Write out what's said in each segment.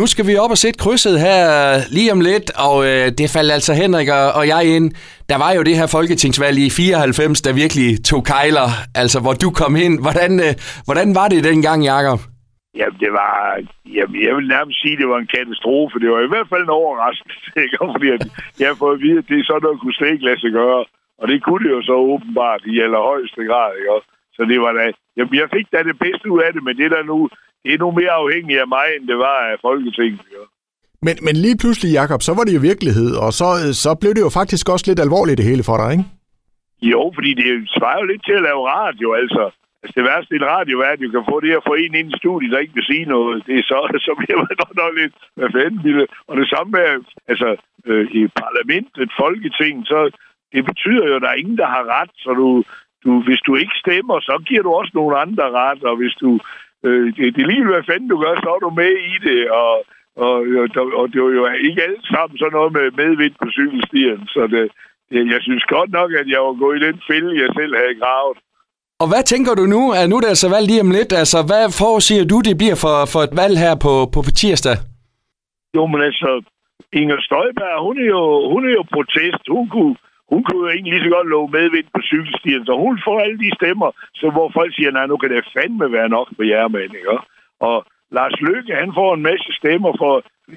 nu skal vi op og sætte krydset her lige om lidt, og øh, det faldt altså Henrik og, og jeg ind. Der var jo det her folketingsvalg i 94, der virkelig tog kejler, altså hvor du kom ind. Hvordan, øh, hvordan var det dengang, Jakob? Jamen, det var... Jamen, jeg vil nærmest sige, at det var en katastrofe. Det var i hvert fald en overraskelse, ikke? Fordi at jeg har fået at vide, at det er sådan noget, kunne slet ikke lade sig gøre. Og det kunne det jo så åbenbart i allerhøjeste grad, ikke? Så det var da... Jamen, jeg fik da det bedste ud af det, men det der nu... Det er nu mere afhængigt af mig, end det var af Folketinget, ikke? Men, men lige pludselig, Jakob, så var det jo virkelighed, og så, så blev det jo faktisk også lidt alvorligt det hele for dig, ikke? Jo, fordi det svarer jo lidt til at lave radio, altså. Altså det værste i en radio er, at du kan få det at få en ind i studiet, der ikke vil sige noget. Det er så, så bliver man godt nok lidt, hvad fanden ville. Og det samme med, altså øh, i parlamentet, folketing, så det betyder jo, at der er ingen, der har ret. Så du, du, hvis du ikke stemmer, så giver du også nogle andre ret. Og hvis du, øh, det, det er lige hvad fanden du gør, så er du med i det. Og, og, og, og det var jo ikke alt sammen sådan noget med medvind på cykelstien. Så det, det, jeg synes godt nok, at jeg var gået i den fælde, jeg selv havde gravet. Og hvad tænker du nu? Er nu er der altså valg lige om lidt. Altså, hvad forudsiger du, det bliver for, for et valg her på, på, på tirsdag? Jo, men altså, Inger Støjberg, hun er jo, hun er jo protest. Hun kunne, hun kunne jo egentlig lige så godt love medvind på cykelstien, så hun får alle de stemmer, så hvor folk siger, nej, nu kan det fandme være nok på jermand, ikke? Og Lars Løkke, han får en masse stemmer for,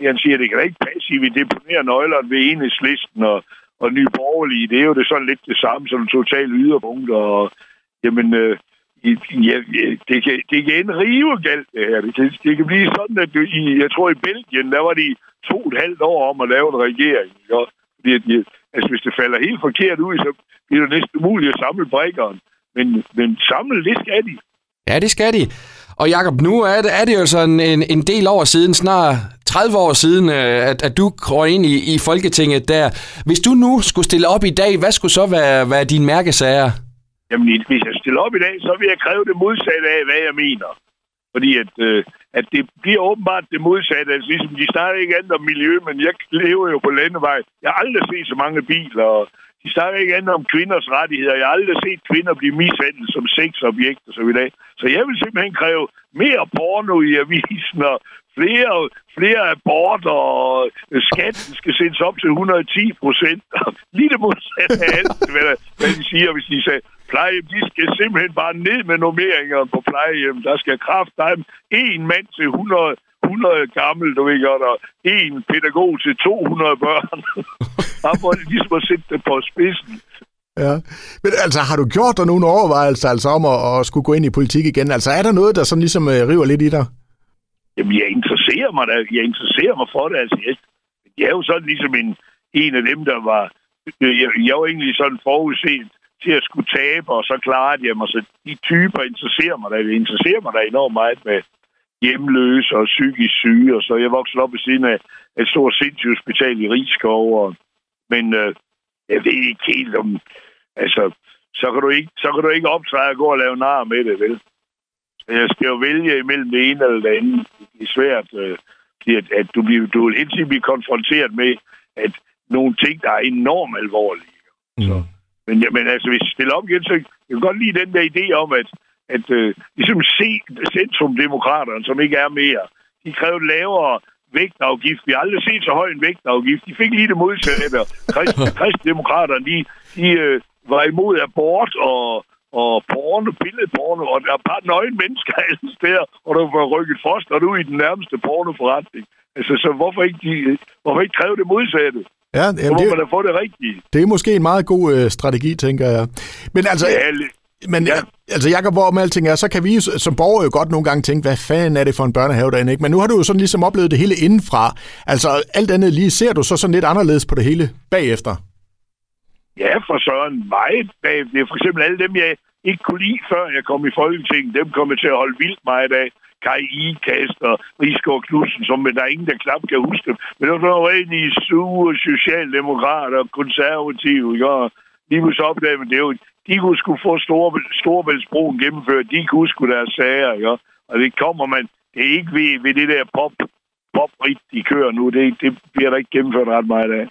han siger, det kan da ikke passe, at vi deponerer nøglerne ved enhedslisten og, og nye borgerlige. Det er jo det sådan lidt det samme som total yderpunkt, og jamen, øh, ja, det, kan, det kan ende rive galt, det her. Det kan, det kan blive sådan, at du, i, jeg tror i Belgien, der var de to og et halvt år om at lave en regering. Ikke? Fordi, at, altså, hvis det falder helt forkert ud, så bliver det næsten umuligt at samle brækkeren. Men, men samle, det skal de. Ja, det skal de. Og Jakob, nu er det, er det jo sådan en, en del år siden, snart 30 år siden, øh, at, at du går ind i, i Folketinget der. Hvis du nu skulle stille op i dag, hvad skulle så være, være dine mærkesager? Jamen, hvis jeg stiller op i dag, så vil jeg kræve det modsatte af, hvad jeg mener. Fordi at, øh, at det bliver åbenbart det modsatte. Altså, ligesom de snakker ikke andet om miljø, men jeg lever jo på landevej. Jeg har aldrig set så mange biler, og de snakker ikke andet om kvinders rettigheder. Jeg har aldrig set kvinder blive mishandlet som sexobjekter så i dag. Så jeg vil simpelthen kræve mere porno i avisen, og flere, flere aborter, og skatten skal sættes op til 110 procent. Lige det modsatte af alt, hvad, hvad de siger, hvis de sagde, plejehjem, de skal simpelthen bare ned med normeringer på plejehjem. Der skal kraft, der er en mand til 100, 100 gammel, du ved godt, og en pædagog til 200 børn. Der må de ligesom at sætte det på spidsen. Ja, men altså har du gjort dig nogle overvejelser altså om at, at skulle gå ind i politik igen? Altså er der noget, der sådan ligesom uh, river lidt i dig? Jamen jeg interesserer mig da. Jeg interesserer mig for det. Altså jeg, jeg er jo sådan ligesom en, en af dem, der var... Jeg, jeg var egentlig sådan forudset til at skulle tabe, og så klare jeg mig. Så de typer interesserer mig da. Det interesserer mig da enormt meget med hjemløse og psykisk syge. Og så jeg voksede op ved siden af et stort sindssygehospital i Rigskov. Og, men øh, jeg ved ikke helt om... Altså, så kan du ikke, så kan du ikke optræde og gå og lave nar med det, vel? Jeg skal jo vælge imellem det ene eller det andet. Det er svært, øh, at, at du, bliver, du vil indtil blive konfronteret med, at nogle ting, der er enormt alvorlige. Mm. Men, ja, men altså, hvis jeg stiller op igen, så jeg kan godt lide den der idé om, at, at øh, ligesom se centrumdemokraterne, som ikke er mere, de krævede lavere vægtafgift. Vi har aldrig set så høj en vægtafgift. De fik lige det modsatte. Kristdemokraterne, de, de øh, var imod abort og, og porno, billedporno, og der er bare nøgen mennesker alle steder, og der var rykket foster ud i den nærmeste pornoforretning. Altså, så hvorfor ikke, de, hvorfor ikke kræve det modsatte? Ja, jamen, det, man da få det rigtige. Det er måske en meget god øh, strategi, tænker jeg. Men altså... Ja, men ja. altså, Jacob, hvor med alting er, så kan vi som borgere jo godt nogle gange tænke, hvad fanden er det for en børnehave derinde, ikke? Men nu har du jo sådan ligesom oplevet det hele indenfra. Altså, alt andet lige, ser du så sådan lidt anderledes på det hele bagefter? Ja, for søren meget bag. Det er for eksempel alle dem, jeg ikke kunne lide, før jeg kom i Folketinget. Dem kommer til at holde vildt meget af. Kai Ikast og Rigsgaard Knudsen, som der er ingen, der knap kan huske dem. Men det var rigtig sure socialdemokrater og konservative, ikke? Og de kunne så opdage, men det jo, de kunne skulle få store, Storebæltsbroen gennemført. De kunne sgu deres sager, ikke? Og det kommer man, det er ikke ved, ved det der pop, pop de kører nu. Det, det bliver der ikke gennemført ret meget af.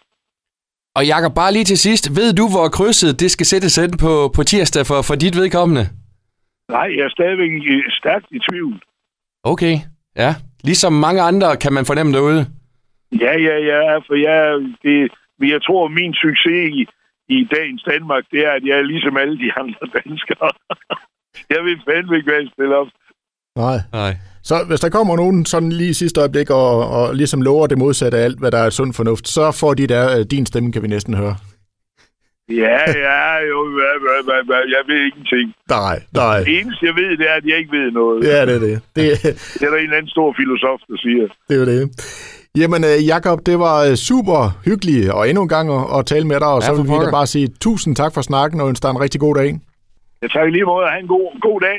Og Jakob, bare lige til sidst. Ved du, hvor krydset det skal sættes ind på, på tirsdag for, for dit vedkommende? Nej, jeg er stadigvæk stærkt i tvivl. Okay, ja. Ligesom mange andre kan man fornemme derude. Ja, ja, ja, for jeg, det, jeg tror, min succes i, i dagens Danmark, det er, at jeg er ligesom alle de andre danskere. jeg vil fandme ikke være stille op. Nej. Nej. Så hvis der kommer nogen sådan lige i sidste øjeblik og, og ligesom lover det modsatte af alt, hvad der er sund fornuft, så får de der, øh, din stemme kan vi næsten høre. Ja, ja, jo, hvad, hvad, hvad, jeg ved ingenting. Nej, nej. Det eneste, jeg ved, det er, at jeg ikke ved noget. Ja, det er det. Det, Det er der en eller anden stor filosof, der siger. det er det. Jamen, øh, Jakob, det var øh, super hyggeligt og endnu en gang at, at tale med dig, og Ja, så vil vi da bare sige tusind tak for snakken, og ønske dig en rigtig god dag. Jeg tager i lige måde. Ha' en god, god dag.